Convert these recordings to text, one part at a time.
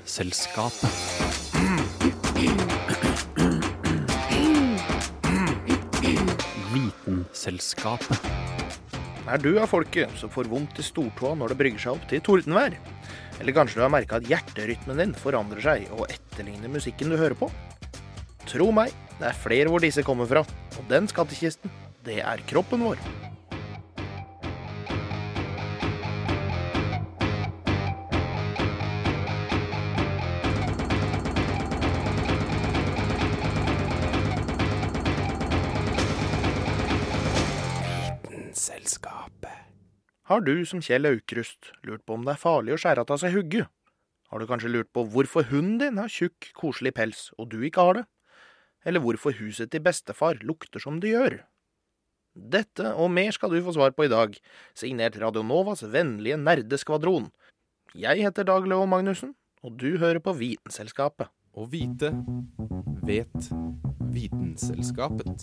Vitenselskapet. Vitenselskapet. Er du av folket som får vondt i stortåa når det brygger seg opp til tordenvær? Eller kanskje du har merka at hjerterytmen din forandrer seg og etterligner musikken du hører på? Tro meg, det er flere hvor disse kommer fra, og den skattkisten, det er kroppen vår. Har du som Kjell Aukrust lurt på om det er farlig å skjære av seg hugget? Har du kanskje lurt på hvorfor hunden din har tjukk, koselig pels, og du ikke har det? Eller hvorfor huset til bestefar lukter som det gjør? Dette og mer skal du få svar på i dag, signert Radionovas vennlige nerdeskvadron. Jeg heter Dag Løo Magnussen, og du hører på Vitenselskapet. Å vite vet Vitenselskapet.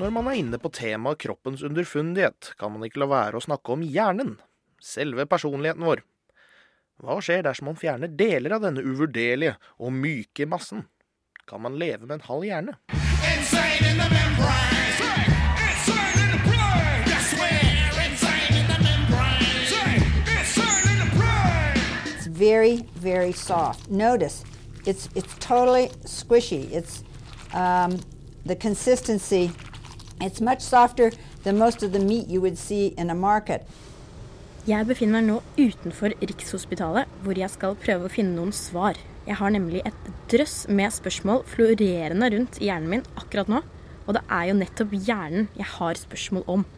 Når man er inne på temaet kroppens underfundighet, kan man ikke la være å snakke om hjernen. Selve personligheten vår. Hva skjer dersom man fjerner deler av denne uvurderlige og myke massen? Kan man leve med en halv hjerne? Insane in the membrane. Very, very soft. Notice, it's it's totally squishy. It's um, the consistency. It's much softer than most of the meat you would see in a market. Jeg befinner meg nå utenfor Rikshospitalet, hvor jeg skal prøve å finne noen svar. Jeg har nemlig et drøss med spørsmål florerende rundt i hjernen min akkurat nå. Og det er jo nettopp hjernen jeg har spørsmål om.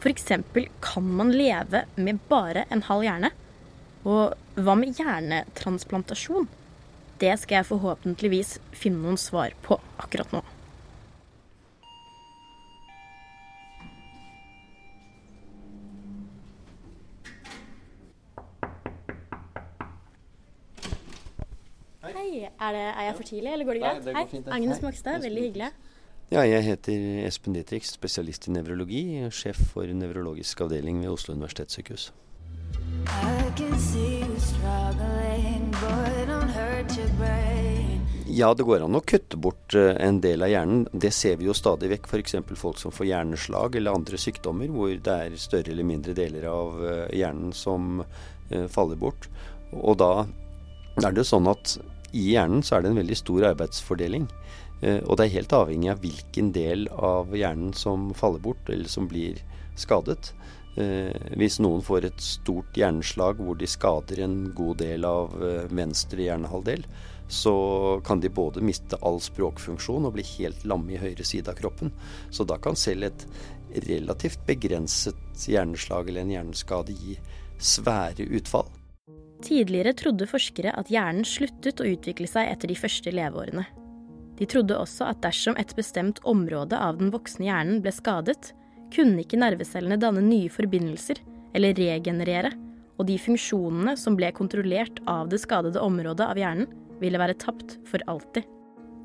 F.eks. kan man leve med bare en halv hjerne? Og hva med hjernetransplantasjon? Det skal jeg forhåpentligvis finne noen svar på akkurat nå. Hei, er, det, er jeg for tidlig, eller går det Nei, greit? det går Hei, fint, det. Agnes Hei, Makstad, veldig hyggelig. Ja, jeg heter Espen Dietrich, spesialist i nevrologi, sjef for nevrologisk avdeling ved Oslo universitetssykehus. Ja, det går an å kutte bort eh, en del av hjernen. Det ser vi jo stadig vekk. F.eks. folk som får hjerneslag eller andre sykdommer hvor det er større eller mindre deler av eh, hjernen som eh, faller bort. Og da er det jo sånn at i hjernen så er det en veldig stor arbeidsfordeling. Eh, Og det er helt avhengig av hvilken del av hjernen som faller bort, eller som blir skadet. Eh, Hvis noen får et stort hjerneslag hvor de skader en god del av eh, venstre hjernehalvdel, så kan de både miste all språkfunksjon og bli helt lamme i høyre side av kroppen. Så da kan selv et relativt begrenset hjerneslag eller en hjerneskade gi svære utfall. Tidligere trodde forskere at hjernen sluttet å utvikle seg etter de første leveårene. De trodde også at dersom et bestemt område av den voksne hjernen ble skadet, kunne ikke nervecellene danne nye forbindelser eller regenerere, og de funksjonene som ble kontrollert av det skadede området av hjernen, ville være tapt for alltid.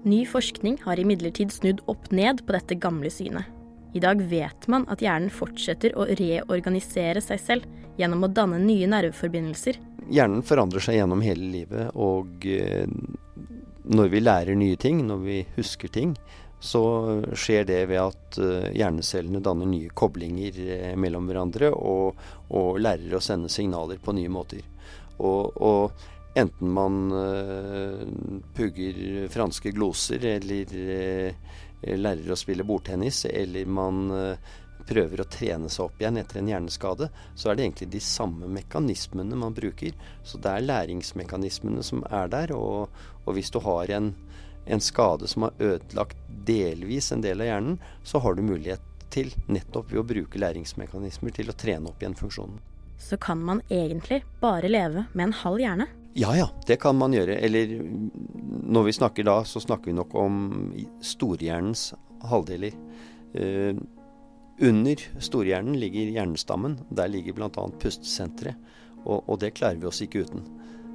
Ny forskning har imidlertid snudd opp ned på dette gamle synet. I dag vet man at hjernen fortsetter å reorganisere seg selv gjennom å danne nye nerveforbindelser Hjernen forandrer seg gjennom hele livet, og eh, når vi lærer nye ting, når vi husker ting, så skjer det ved at eh, hjernecellene danner nye koblinger eh, mellom hverandre og, og lærer å sende signaler på nye måter. Og, og enten man pugger franske gloser eller lærer å spille bordtennis, eller man prøver å trene seg opp igjen etter en hjerneskade, så er det egentlig de samme mekanismene man bruker. Så det er læringsmekanismene som er der. Og, og hvis du har en, en skade som har ødelagt delvis en del av hjernen, så har du mulighet til, nettopp ved å bruke læringsmekanismer, til å trene opp igjen funksjonen. så kan man egentlig bare leve med en halv hjerne. Ja ja, det kan man gjøre. Eller når vi snakker da, så snakker vi nok om storhjernens halvdeler. Eh, under storhjernen ligger hjernestammen. Der ligger bl.a. pustesenteret. Og, og det klarer vi oss ikke uten.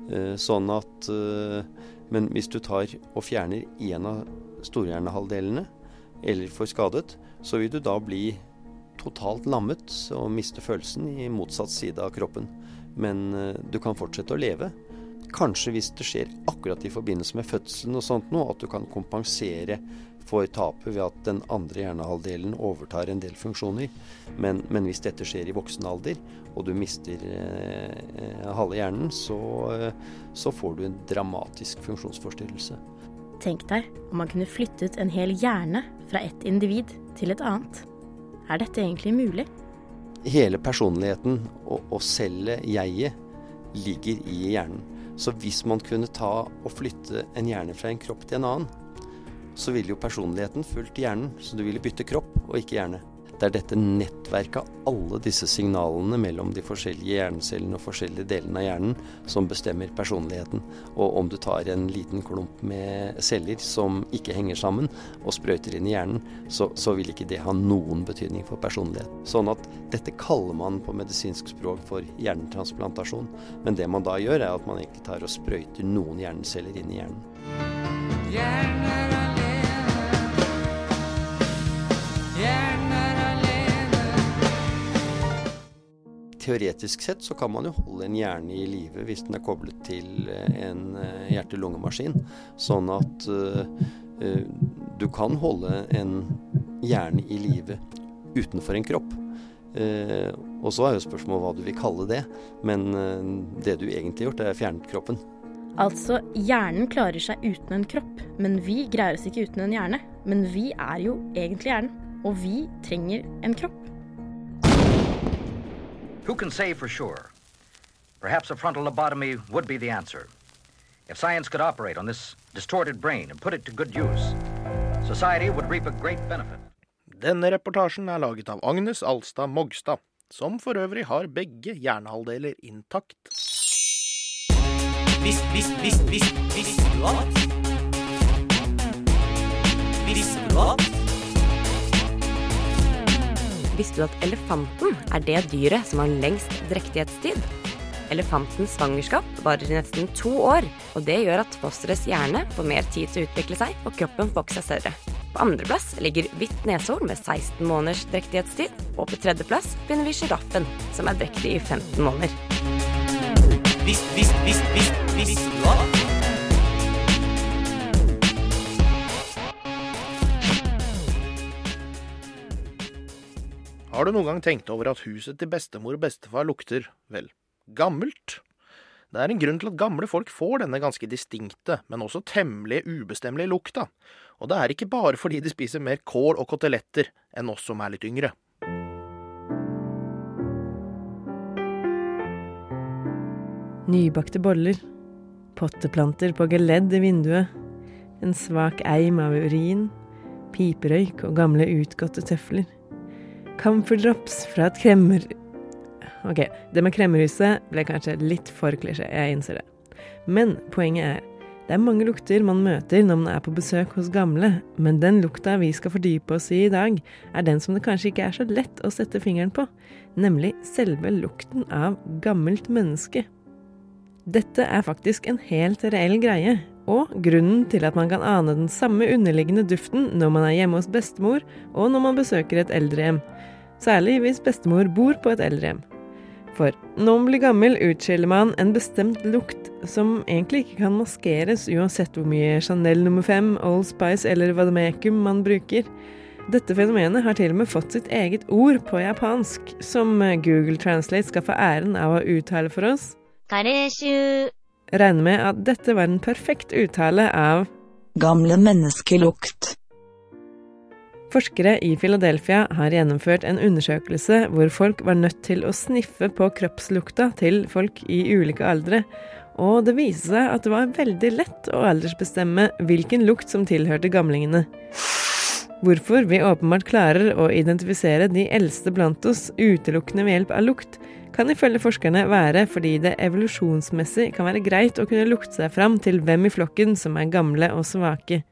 Eh, sånn at eh, Men hvis du tar og fjerner én av storhjernehalvdelene, eller får skadet, så vil du da bli totalt lammet og miste følelsen i motsatt side av kroppen. Men eh, du kan fortsette å leve. Kanskje hvis det skjer akkurat i forbindelse med fødselen og sånt noe, at du kan kompensere for tapet ved at den andre hjernehalvdelen overtar en del funksjoner. Men, men hvis dette skjer i voksen alder, og du mister eh, halve hjernen, så, eh, så får du en dramatisk funksjonsforstyrrelse. Tenk deg om man kunne flyttet en hel hjerne fra ett individ til et annet. Er dette egentlig mulig? Hele personligheten og, og selve jeget ligger i hjernen. Så hvis man kunne ta og flytte en hjerne fra en kropp til en annen, så ville jo personligheten fulgt hjernen, så du ville bytte kropp og ikke hjerne. Det er dette nettverket av alle disse signalene mellom de forskjellige hjernecellene og forskjellige delene av hjernen som bestemmer personligheten. Og om du tar en liten klump med celler som ikke henger sammen, og sprøyter inn i hjernen, så, så vil ikke det ha noen betydning for personlighet. Sånn at dette kaller man på medisinsk språk for hjernetransplantasjon. Men det man da gjør, er at man egentlig tar og sprøyter noen hjerneceller inn i hjernen. Teoretisk sett så kan man jo holde en hjerne i live hvis den er koblet til eh, en eh, hjerte-lungemaskin. Sånn at eh, du kan holde en hjerne i live utenfor en kropp. Uh, og så er jo spørsmålet hva du vil kalle det, men uh, det du egentlig har gjort, er fjernet kroppen. Altså, hjernen klarer seg uten en kropp, men vi greier oss ikke uten en hjerne. Men vi er jo egentlig hjernen, og vi trenger en kropp. Who can say for sure? Perhaps a frontal lobotomy would be the answer. If science could operate on this distorted brain and put it to good use, society would reap a great benefit. Denne reportasjen er laget av Agnes Alstad Mogstad, som for øvrig har begge hjernehalvdeler intakt. Visst, visst, visst, visst, visste du at? Visste du at? Visste du at elefanten er det dyret som har lengst drektighetstid? Elefantens svangerskap varer i nesten to år, og det gjør at fosterets hjerne får mer tid til å utvikle seg, og kroppen får vokse seg større. På andreplass ligger hvitt neshorn med 16 måneders drektighetstid, og på tredjeplass finner vi sjiraffen, som er drektig i 15 måneder. Visst, visst, visst, visst, visst, du Har du noen gang tenkt over at huset til bestemor og bestefar lukter, vel, gammelt? Det er en grunn til at gamle folk får denne ganske distinkte, men også temmelig ubestemmelige lukta, og det er ikke bare fordi de spiser mer kål og koteletter enn oss som er litt yngre. Nybakte boller. Potteplanter på geledd i vinduet. En svak eim av urin. Piperøyk og gamle utgåtte tøfler. Comfort fra et kremmer... Ok, det med kremmerhuset ble kanskje litt for klisjé, jeg innser det. Men poenget er, det er mange lukter man møter når man er på besøk hos gamle, men den lukta vi skal fordype oss i i dag, er den som det kanskje ikke er så lett å sette fingeren på, nemlig selve lukten av gammelt menneske. Dette er faktisk en helt reell greie, og grunnen til at man kan ane den samme underliggende duften når man er hjemme hos bestemor og når man besøker et eldrehjem. Særlig hvis bestemor bor på et eldrehjem. For når man blir gammel, utskiller man en bestemt lukt som egentlig ikke kan maskeres uansett hvor mye Chanel nummer 5, Old Spice eller Vademecum man bruker. Dette fenomenet har til og med fått sitt eget ord på japansk, som Google Translate skal få æren av å uttale for oss. Regner med at dette var en perfekt uttale av Gamle menneskelukt. Forskere i Philadelphia har gjennomført en undersøkelse hvor folk var nødt til å sniffe på kroppslukta til folk i ulike aldre, og det viste seg at det var veldig lett å aldersbestemme hvilken lukt som tilhørte gamlingene. Hvorfor vi åpenbart klarer å identifisere de eldste blant oss utelukkende ved hjelp av lukt, kan ifølge forskerne være fordi det evolusjonsmessig kan være greit å kunne lukte seg fram til hvem i flokken som er gamle og svake.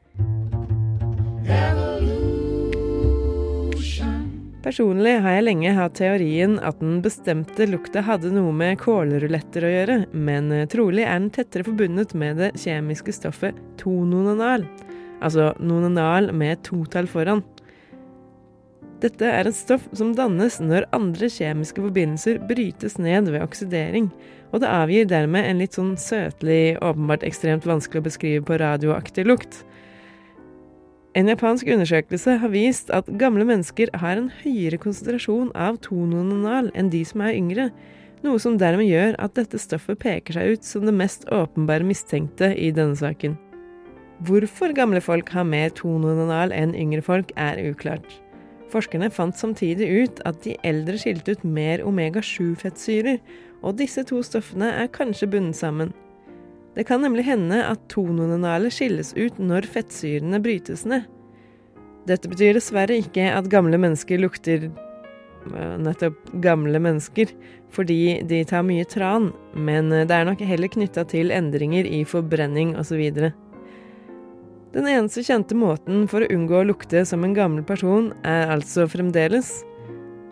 Personlig har jeg lenge hatt teorien at den bestemte lukta hadde noe med kålruletter å gjøre, men eh, trolig er den tettere forbundet med det kjemiske stoffet tononanal, altså nonanal med totall foran. Dette er et stoff som dannes når andre kjemiske forbindelser brytes ned ved oksidering, og det avgir dermed en litt sånn søtlig, åpenbart ekstremt vanskelig å beskrive på radioaktig lukt. En japansk undersøkelse har vist at gamle mennesker har en høyere konsentrasjon av tononanal enn de som er yngre, noe som dermed gjør at dette stoffet peker seg ut som det mest åpenbare mistenkte i denne saken. Hvorfor gamle folk har mer tononanal enn yngre folk, er uklart. Forskerne fant samtidig ut at de eldre skilte ut mer omega-7-fettsyrer, og disse to stoffene er kanskje bundet sammen. Det kan nemlig hende at tononanalet skilles ut når fettsyrene brytes ned. Dette betyr dessverre ikke at gamle mennesker lukter eh, nettopp gamle mennesker, fordi de tar mye tran, men det er nok heller knytta til endringer i forbrenning osv. Den eneste kjente måten for å unngå å lukte som en gammel person, er altså fremdeles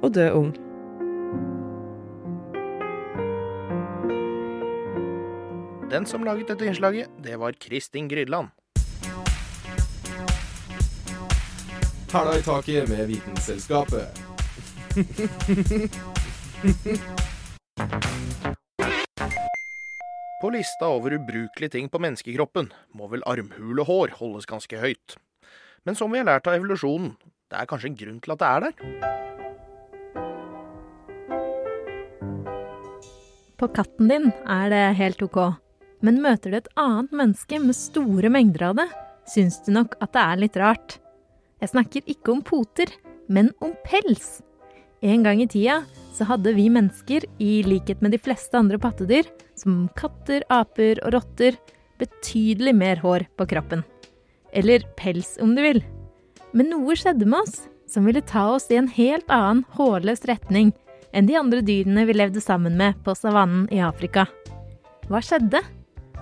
å dø ung. Den som laget dette innslaget, det var Kristin Grydland. Hæla i taket med Vitenselskapet. På lista over ubrukelige ting på menneskekroppen må vel armhulehår holdes ganske høyt. Men som vi har lært av evolusjonen, det er kanskje en grunn til at det er der? På katten din er det helt ok, men møter du et annet menneske med store mengder av det, syns du nok at det er litt rart. Jeg snakker ikke om poter, men om pels. En gang i tida så hadde vi mennesker, i likhet med de fleste andre pattedyr, som katter, aper og rotter, betydelig mer hår på kroppen. Eller pels, om du vil. Men noe skjedde med oss som ville ta oss i en helt annen hårløs retning enn de andre dyrene vi levde sammen med på savannen i Afrika. Hva skjedde?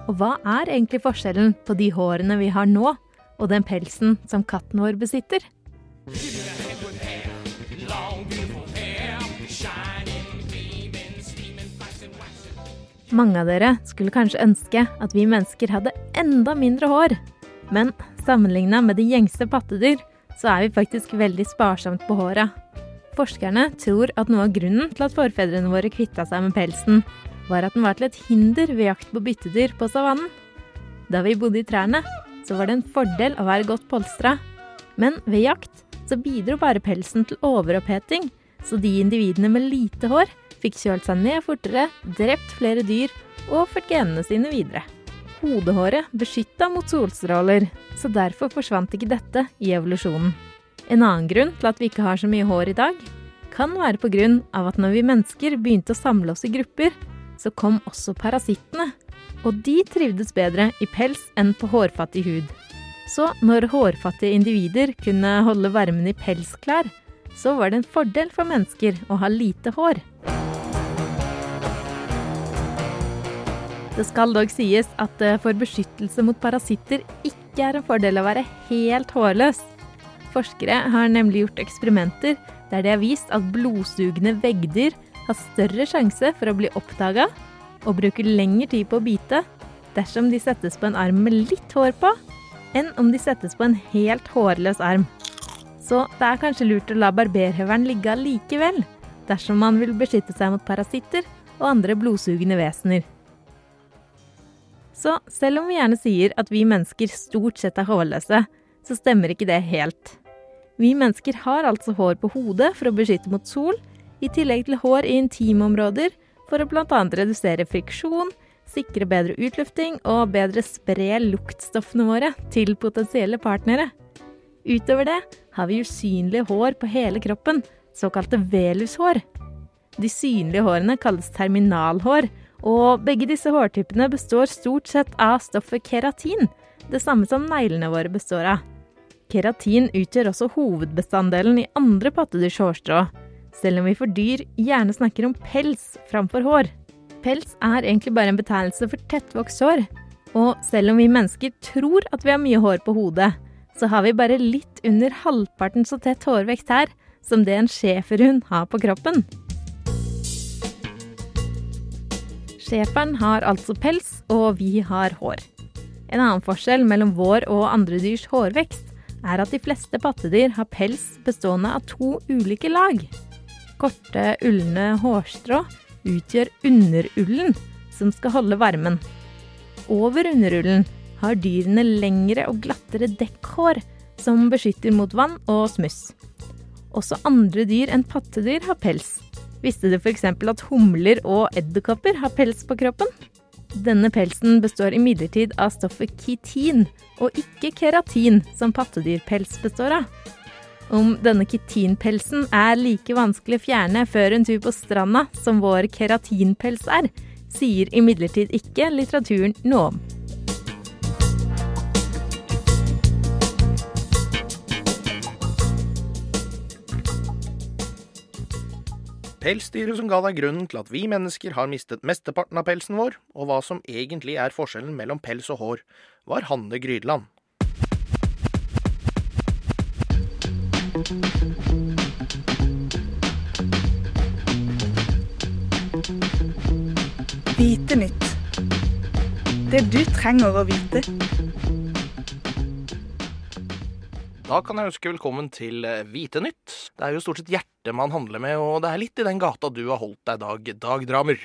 Og hva er egentlig forskjellen på de hårene vi har nå, og den pelsen som katten vår besitter? Mange av dere skulle kanskje ønske at vi mennesker hadde enda mindre hår. Men sammenligna med de gjengse pattedyr, så er vi faktisk veldig sparsomt på håra. Forskerne tror at noe av grunnen til at forfedrene våre kvitta seg med pelsen, var at den var til et hinder ved jakt på byttedyr på savannen. Da vi bodde i trærne, så var det en fordel å være godt polstra. Men ved jakt så bidro bare pelsen til overoppheting, så de individene med lite hår fikk kjølt seg ned fortere, drept flere dyr og ført genene sine videre. Hodehåret beskytta mot solstråler, så derfor forsvant ikke dette i evolusjonen. En annen grunn til at vi ikke har så mye hår i dag, kan være av at når vi mennesker begynte å samle oss i grupper, så kom også parasittene. Og de trivdes bedre i pels enn på hårfattig hud. Så når hårfattige individer kunne holde varmen i pelsklær, så var det en fordel for mennesker å ha lite hår. Det skal dog sies at det for beskyttelse mot parasitter ikke er en fordel å være helt hårløs. Forskere har nemlig gjort eksperimenter der de har vist at blodsugende veggdyr har større sjanse for å bli oppdaga og bruker lengre tid på å bite dersom de settes på en arm med litt hår på, enn om de settes på en helt hårløs arm. Så det er kanskje lurt å la barberhøvelen ligge allikevel, dersom man vil beskytte seg mot parasitter og andre blodsugende vesener. Så selv om vi gjerne sier at vi mennesker stort sett er hårløse, så stemmer ikke det helt. Vi mennesker har altså hår på hodet for å beskytte mot sol, i tillegg til hår i intimområder for å bl.a. redusere friksjon, sikre bedre utlufting og bedre spre luktstoffene våre til potensielle partnere. Utover det har vi usynlige hår på hele kroppen, såkalte velushår. De synlige hårene kalles terminalhår, og begge disse hårtypene består stort sett av stoffet keratin, det samme som neglene våre består av. Keratin utgjør også hovedbestanddelen i andre pattedyrs hårstrå, selv om vi for dyr gjerne snakker om pels framfor hår. Pels er egentlig bare en betegnelse for tettvokst hår, og selv om vi mennesker tror at vi har mye hår på hodet, så har vi bare litt under halvparten så tett hårvekst her som det en schæferhund har på kroppen. Schæferen har altså pels, og vi har hår. En annen forskjell mellom vår og andre dyrs hårvekst er at de fleste pattedyr har pels bestående av to ulike lag. Korte, ulne hårstrå utgjør underullen, som skal holde varmen. Over underullen har dyrene lengre og glattere dekkhår, som beskytter mot vann og smuss. Også andre dyr enn pattedyr har pels. Visste du f.eks. at humler og edderkopper har pels på kroppen? Denne pelsen består imidlertid av stoffet kitin, og ikke keratin, som pattedyrpels består av. Om denne kitinpelsen er like vanskelig å fjerne før en tur på stranda som vår keratinpels er, sier imidlertid ikke litteraturen noe om. Pelsdyret som ga deg grunnen til at vi mennesker har mistet mesteparten av pelsen vår, og hva som egentlig er forskjellen mellom pels og hår, var Hanne Grydland. Vite nytt. Det du trenger å vite. Da kan jeg ønske velkommen til Vite Hvite nytt. Det er jo stort sett hjertet man handler med, og det er litt i den gata du har holdt deg, Dag, Dag Dramer.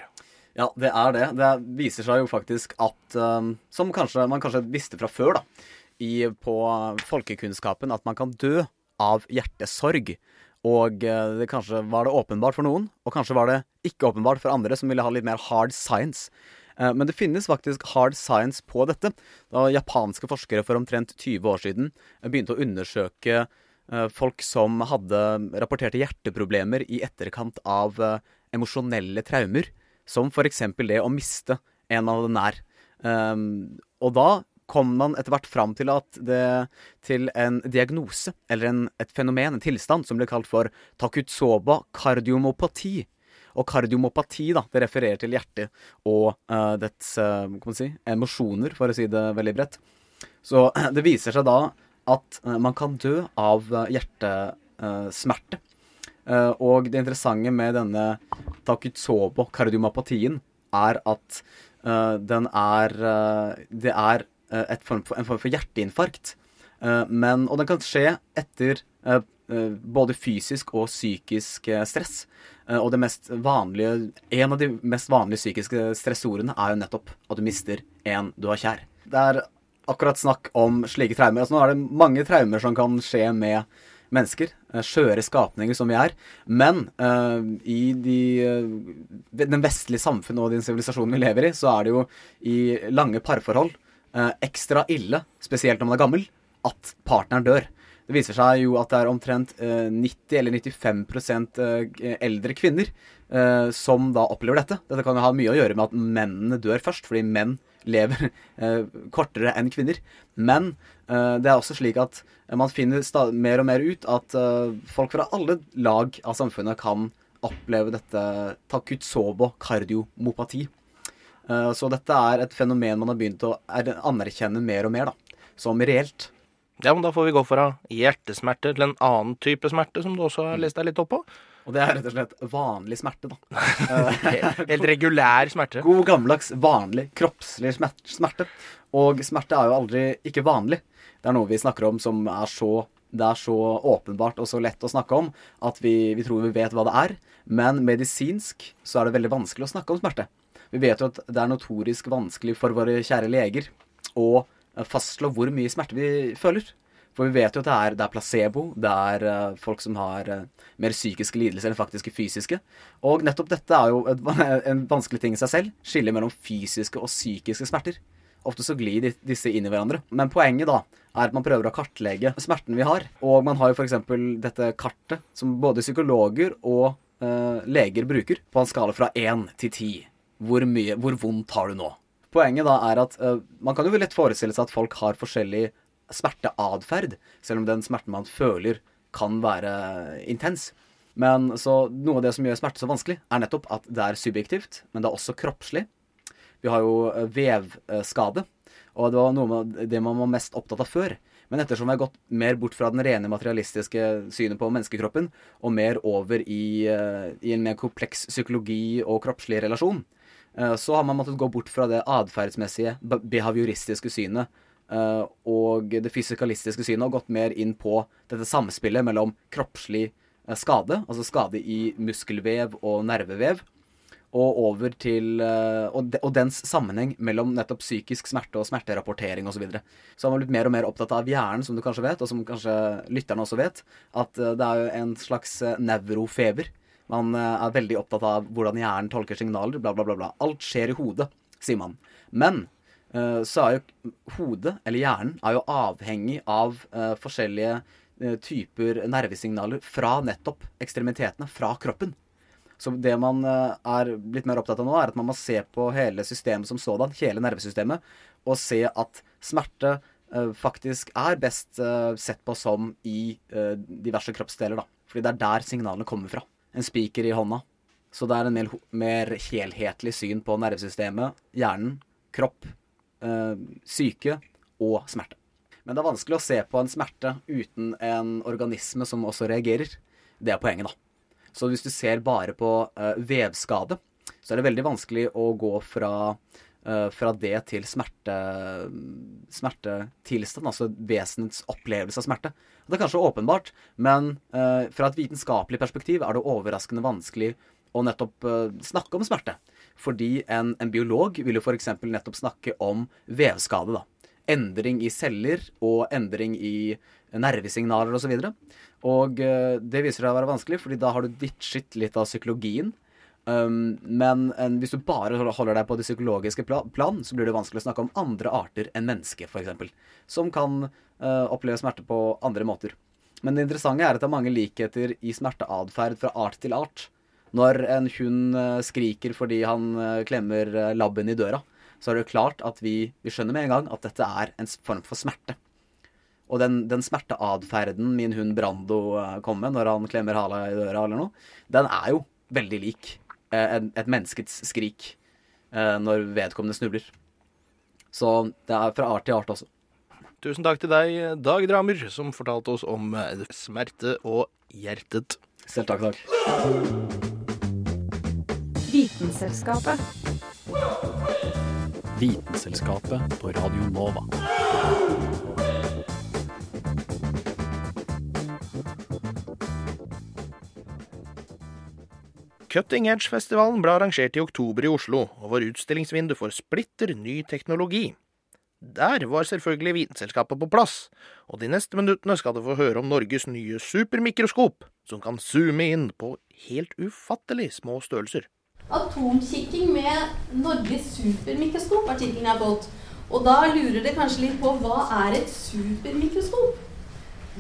Ja, det er det. Det viser seg jo faktisk at um, Som kanskje, man kanskje visste fra før, da, i, på folkekunnskapen, at man kan dø av hjertesorg. Og eh, det kanskje var det åpenbart for noen, og kanskje var det ikke åpenbart for andre som ville ha litt mer hard science. Eh, Men det finnes faktisk hard science på dette. Da japanske forskere for omtrent 20 år siden eh, begynte å undersøke folk som hadde rapporterte hjerteproblemer i etterkant av emosjonelle traumer, som f.eks. det å miste en av det nær. Og da kom man etter hvert fram til det til en diagnose, eller en, et fenomen, en tilstand, som ble kalt for takutsoba kardiomopati. Og kardiomopati da, det refererer til hjertet og uh, dets uh, si, emosjoner, for å si det veldig bredt. Så det viser seg da at uh, man kan dø av hjertesmerte. Og det interessante med denne takutsobo kardiomopatien er at den er Det er form for, en form for hjerteinfarkt. Eh, men, og den kan skje etter eh, eh, både fysisk og psykisk eh, stress. Eh, og det mest vanlige, en av de mest vanlige psykiske stressordene er jo nettopp at du mister en du har kjær. Det er akkurat snakk om slike traumer. Altså, nå er det mange traumer som kan skje med mennesker. eh, Skjøre skapninger som vi er. Men uh, i de, uh, den vestlige samfunnet og den sivilisasjonen vi lever i, så er det jo i lange parforhold eh, ekstra ille, spesielt når man er gammel, at partneren dør. Det viser seg jo at det er omtrent eh, 90 eller 95 eh, eldre kvinner eh, som da opplever dette. Dette kan jo ha mye å gjøre med at mennene dør først, fordi menn lever eh, kortere enn kvinner. Men eh, det er også slik at man finner mer og mer ut at eh, folk fra alle lag av samfunnet kan oppleve dette takutsobo kardiomopati. Eh, så dette er et fenomen man har begynt å er- anerkjenne mer og mer da, som reelt. Ja, men da får vi gå fra hjertesmerte til en annen type smerte, som du også har lest deg litt opp på. Og det er rett og slett vanlig smerte, da. Helt- helt regulær smerte. God gammeldags vanlig kroppslig smerte. Og smerte er jo aldri ikke vanlig. Det er noe vi snakker om som er så det er så åpenbart og så lett å snakke om at vi, vi tror vi vet hva det er. Men medisinsk så er det veldig vanskelig å snakke om smerte. Vi vet jo at det er notorisk vanskelig for våre kjære leger å eh, fastslå hvor mye smerte vi føler. For vi vet jo at det er, det er placebo, det er eh, folk som har eh, mer psykiske lidelser enn faktiske fysiske. Og nettopp dette er jo et, en vanskelig ting i seg selv. Skille mellom fysiske og psykiske smerter. Ofte så glir de- disse inn i hverandre. Men poenget da er at man prøver å kartlegge smerten vi har. Og man har jo f.eks. dette kartet som både psykologer og uh, leger bruker på en skala fra én til ti. Hvor, mye, hvor vondt har du nå? Poenget da er at uh, man kan jo lett forestille seg at folk har forskjellig smerteatferd, selv om den smerten man føler kan være intens. Men så noe av det som gjør smerte så vanskelig, er nettopp at det er subjektivt, men det er også kroppslig. Vi har jo eh, vevskade, og det var noe av det man var mest opptatt av før. Men ettersom vi har gått mer bort fra den rene materialistiske synet på menneskekroppen, og mer over i, eh, i en mer kompleks psykologi og kroppslig relasjon, så har man måttet gå bort fra det atferdsmessige, behavioristiske synet eh, og det fysikalistiske synet og gått mer inn på dette samspillet mellom kroppslig eh, skade, altså skade i muskelvev og nervevev, og over til eh, og, de, og dens sammenheng mellom nettopp psykisk smerte og smerterapportering osv. Så, videre. så har man blitt mer og mer opptatt av hjernen, som du kanskje vet, og som kanskje lytterne også vet, at eh, det er jo en slags eh, nevrofeber. Man eh, er veldig opptatt av hvordan hjernen tolker signaler, bla, bla, bla. bla. Alt skjer i hodet, sier man. Men eh, så er jo hodet, eller hjernen, er jo avhengig av eh, forskjellige typer nervesignaler fra nettopp ekstremitetene, fra kroppen. Så det man er blitt mer opptatt av nå, er at man må se på hele systemet som sådan, hele nervesystemet, og se at smerte faktisk er best sett på som i diverse kroppsdeler, da. Fordi det er der signalene kommer fra. En spiker i hånda. Så det er en mer, mer helhetlig syn på nervesystemet, hjernen, kropp, øh, syke og smerte. Men det er vanskelig å se på en smerte uten en organisme som også reagerer. Det er poenget, da. Så hvis du ser bare på øh, vevskade, så er det veldig vanskelig å gå fra, eh, fra det til smerte, smertetilstand, altså vesenets opplevelse av smerte. Det er kanskje åpenbart, men uh, fra et vitenskapelig perspektiv er det overraskende vanskelig å nettopp uh, snakke om smerte. Fordi en, en biolog vil jo f.eks. nettopp snakke om vevskade. da. Endring i celler og endring i nervesignaler osv. Og, så og det viser seg å være vanskelig, fordi da har du ditchet litt av psykologien. Um, men en, hvis du bare holder deg på det psykologiske pla plan, så blir det vanskelig å snakke om andre arter enn mennesket, f.eks. Som kan uh, oppleve smerte på andre måter. Men det interessante er at det er mange likheter i smerteatferd fra art til art. Når en hund eh, skriker fordi han eh, klemmer eh, labben i døra, så er det klart at vi, vi skjønner med en gang at dette er en form for smerte. Og den, den smerteatferden min hund Brando eh, kom med når han klemmer hala i døra eller noe, den er jo veldig lik eh, en, et menneskets skrik eh, når vedkommende snubler. Så det er fra art til art også. Tusen takk til deg, Dag Dramer, som fortalte oss om eh, smerte og hjertet. Selv takk, Dag. Vitenselskapet. Vitenselskapet på Radio Nova. Cutting Edge-festivalen ble arrangert i oktober i Oslo, og var utstillingsvindu for splitter ny teknologi. Der var selvfølgelig Vitenselskapet på plass, og de neste minuttene skal du få høre om Norges nye supermikroskop, som kan zoome inn på helt ufattelig små størrelser. Atomkikking med Norges supermikroskop er tittelen. Og da lurer dere kanskje litt på hva er et supermikroskop?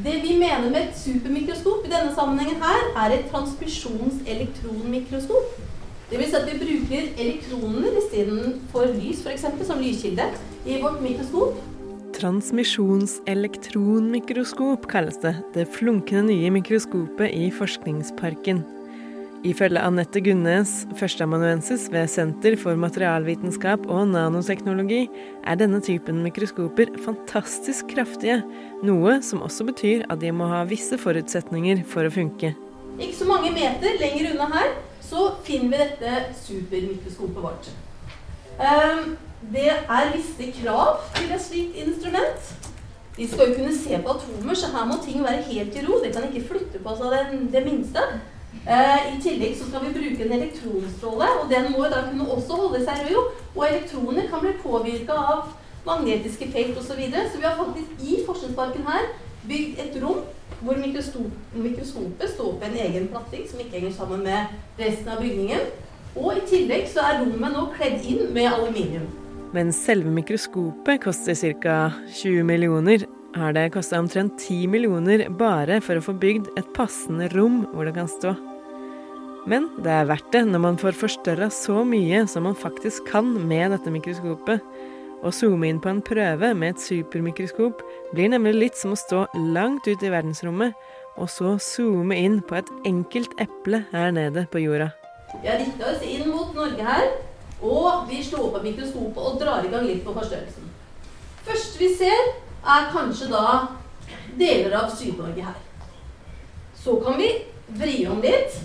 Det vi mener med et supermikroskop i denne sammenhengen her, er et transmisjonselektronmikroskop. Det vil si at vi bruker elektroner istedenfor lys, f.eks. som lyskilde, i vårt mikroskop. Transmisjonselektronmikroskop kalles det, det flunkende nye mikroskopet i Forskningsparken. Ifølge Anette Gunnes, førsteamanuensis ved Senter for materialvitenskap og nanoteknologi, er denne typen mikroskoper fantastisk kraftige, noe som også betyr at de må ha visse forutsetninger for å funke. Ikke så mange meter lenger unna her så finner vi dette supermikroskopet vårt. Ehm, det er visse krav til et slikt instrument. De skal jo kunne se på atomer, så her må ting være helt i ro. De kan ikke flytte på seg det, det minste. Eh, I tillegg så skal vi bruke en elektronstråle, og den må da kunne også holde seg rød. Og elektroner kan bli påvirka av magnetiske felt osv. Så, videre. så vi har faktisk i Forskningsparken her bygd et rom hvor mikroskopet står på en egen platting som ikke henger sammen med resten av bygningen. Og i tillegg så er rommet nå kledd inn med aluminium. Men selve mikroskopet koster ca. 20 millioner, har det kosta omtrent 10 millioner bare for å få bygd et passende rom hvor det kan stå. Men det er verdt det når man får forstørra så mye som man faktisk kan med dette mikroskopet. Å zoome inn på en prøve med et supermikroskop blir nemlig litt som å stå langt ut i verdensrommet, og så zoome inn på et enkelt eple her nede på jorda. Vi har rikta oss inn mot Norge her, og vi slår på mikroskopet og drar i gang litt på forstørrelsen. Første vi ser, er kanskje da deler av Syd-Norge her. Så kan vi vri om litt.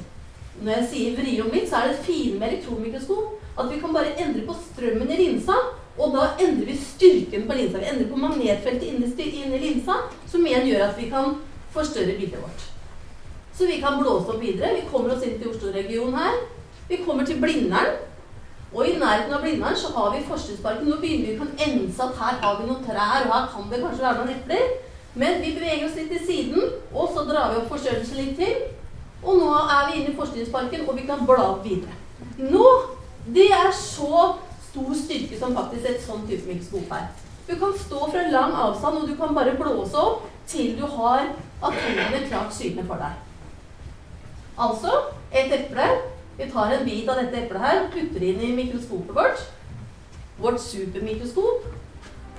Når jeg sier vri om litt, så er det fine med elektronmikroskop at vi kan bare endre på strømmen i linsa, og da endrer vi styrken på linsa. Vi endrer på magnetfeltet inni, i linsa, som igjen gjør at vi kan forstørre bildet vårt. Så vi kan blåse opp videre. Vi kommer oss inn til Oslo-regionen her. Vi kommer til Blindern. Og i nærheten av Blindern så har vi Forskningsparken. Nå begynner vi kan ense at her har vi noen trær, og her kan det kanskje være noen epler. Men vi beveger oss litt til siden, og så drar vi opp forstørrelsen litt til. Og nå er vi inne i Forskningsparken, og vi kan bla opp videre. Nå Det er så stor styrke som faktisk et sånn type mikroskop er. Du kan stå fra lang avstand, og du kan bare blåse opp til du har atomene klart synlige for deg. Altså et eple. Vi tar en bit av dette eplet her, putter det inn i mikroskopet vårt. Vårt supermikroskop.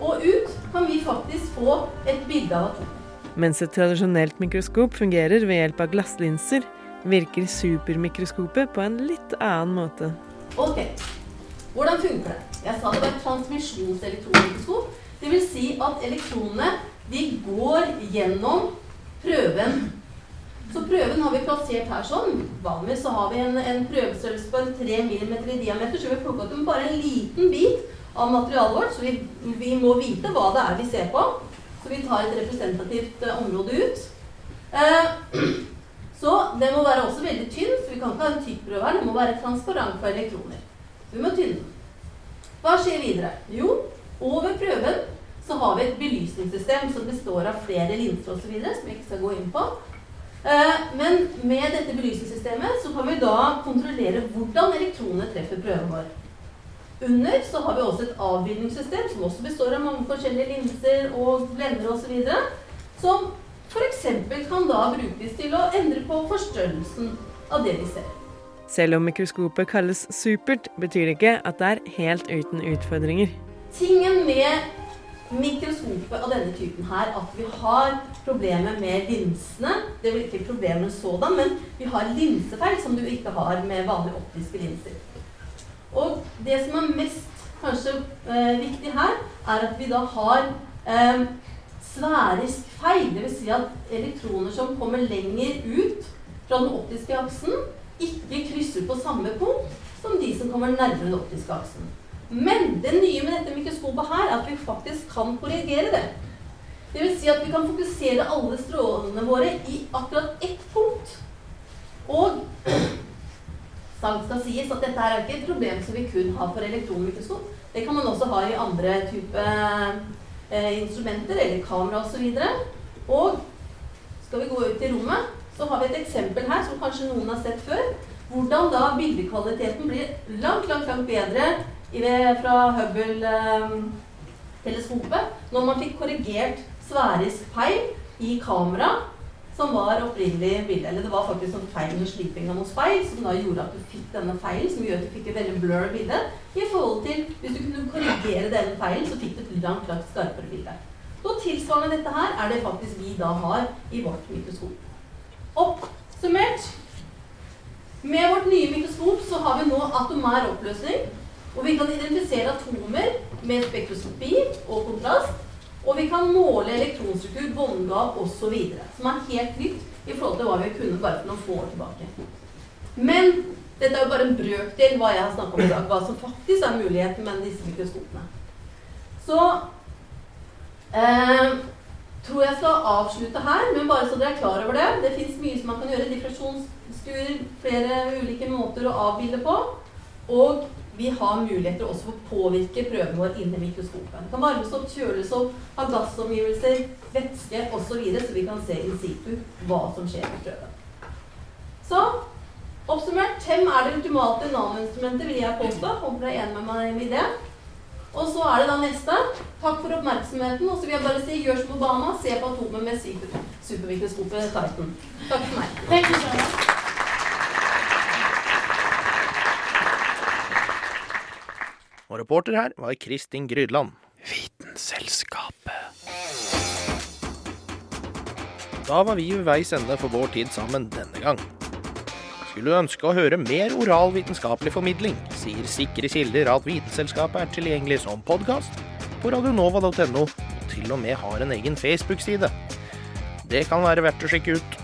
Og ut kan vi faktisk få et bilde av atomet. Mens et tradisjonelt mikroskop fungerer ved hjelp av glasslinser, virker supermikroskopet på en litt annen måte. Ok, hvordan funker det? Jeg sa det var et transmisjonselektronmikroskop. Det vil si at elektronene de går gjennom prøven. Så prøven har vi plassert her sånn. Vanligvis så har vi en, en prøvestørrelse på en 3 mm i diameter, så vi har plukket ut bare en liten bit av materialet vårt, så vi, vi må vite hva det er vi ser på. Så vi tar et representativt eh, område ut. Eh, så den må være også veldig tynn, så vi kan ikke ha en tykk her. Den må være transparent for elektroner. Så vi må tynne den. Hva skjer videre? Jo, over prøven så har vi et belysningssystem som består av flere linser osv., som jeg ikke skal gå inn på. Eh, Men med dette belysningssystemet så kan vi da kontrollere hvordan elektronene treffer prøven vår. Under så har vi også et avbildningssystem som også består av mange forskjellige linser og blender osv. Som f.eks. kan da brukes til å endre på forstørrelsen av det vi ser. Selv om mikroskopet kalles supert, betyr det ikke at det er helt uten utfordringer. Tingen med mikroskopet av denne typen her, at vi har problemer med linsene. Det er vel ikke problemer sådan, men vi har linsefeil som du ikke har med vanlige optiske linser. Og det som er mest kanskje eh, viktig her, er at vi da har eh, sfærisk feil. Dvs. Si at elektroner som kommer lenger ut fra den optiske aksen, ikke krysser på samme punkt som de som kommer nærmere den optiske aksen. Men det nye med dette mikroskopet her er at vi faktisk kan korrigere det. Det vil si at vi kan fokusere alle strålene våre i akkurat ett punkt. Og sant skal sies at dette er ikke et problem som vi kun har for elektronmikroskop. Det kan man også ha i andre type eh, instrumenter eller kamera osv. Og, og skal vi gå ut i rommet, så har vi et eksempel her som kanskje noen har sett før. Hvordan da bildekvaliteten blir langt, langt, langt bedre det, fra Hubble-teleskopet når man fikk korrigert sfærisk feil i kamera som var opprinnelig bilde. Eller det var faktisk en feil under slipinga noen speil som da gjorde at du fikk denne feilen, som gjør at du fikk et veldig blur bilde. I forhold til hvis du kunne korrigere denne feilen, så fikk du et langt, langt skarpere bilde. Og tilsvarende dette her er det faktisk vi da har i vårt mikroskop. Oppsummert med vårt nye mikroskop så har vi nå atomær oppløsning. Og vi kan identifisere atomer med spektroskopi og kontrast. Og vi kan måle elektronstruktur, båndgap osv. Som er helt nytt i forhold til hva vi kunne bare for noen få år tilbake. Men dette er jo bare en brøkdel hva jeg har snakket om i dag. Hva som faktisk er muligheten med disse mikroskopene. Så eh, tror jeg skal avslutte her, men bare så dere er klar over det. Det fins mye som man kan gjøre. Diffrasjonsstuer, flere ulike måter å avbilde på. Og vi har muligheter også for å påvirke prøven vår inni mikroskopet. Det kan varmes opp, kjøles opp, ha gassomgivelser, væske osv., så, videre, så vi kan se in situ hva som skjer med prøven. Så oppsummert, hvem er det ultimate nanoinstrumentet, vil jeg påstå. Håper dere er enig med meg i det. Og så er det da neste. Takk for oppmerksomheten. Og så vil jeg bare si gjør som Obama, se på atomet med super, supermikroskopet Titan. Takk for meg. Thank you so much. Og reporter her var Kristin Grydland. Vitenselskapet. Da var vi ved veis ende for vår tid sammen denne gang. Skulle du ønske å høre mer oral vitenskapelig formidling, sier sikre kilder at Vitenselskapet er tilgjengelig som podkast på radionova.no, og til og med har en egen Facebook-side. Det kan være verdt å sjekke ut.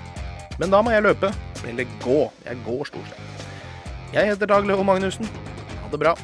Men da må jeg løpe. Eller gå. Jeg går stort sett. Jeg heter Dag Leo Magnussen. Ha det bra.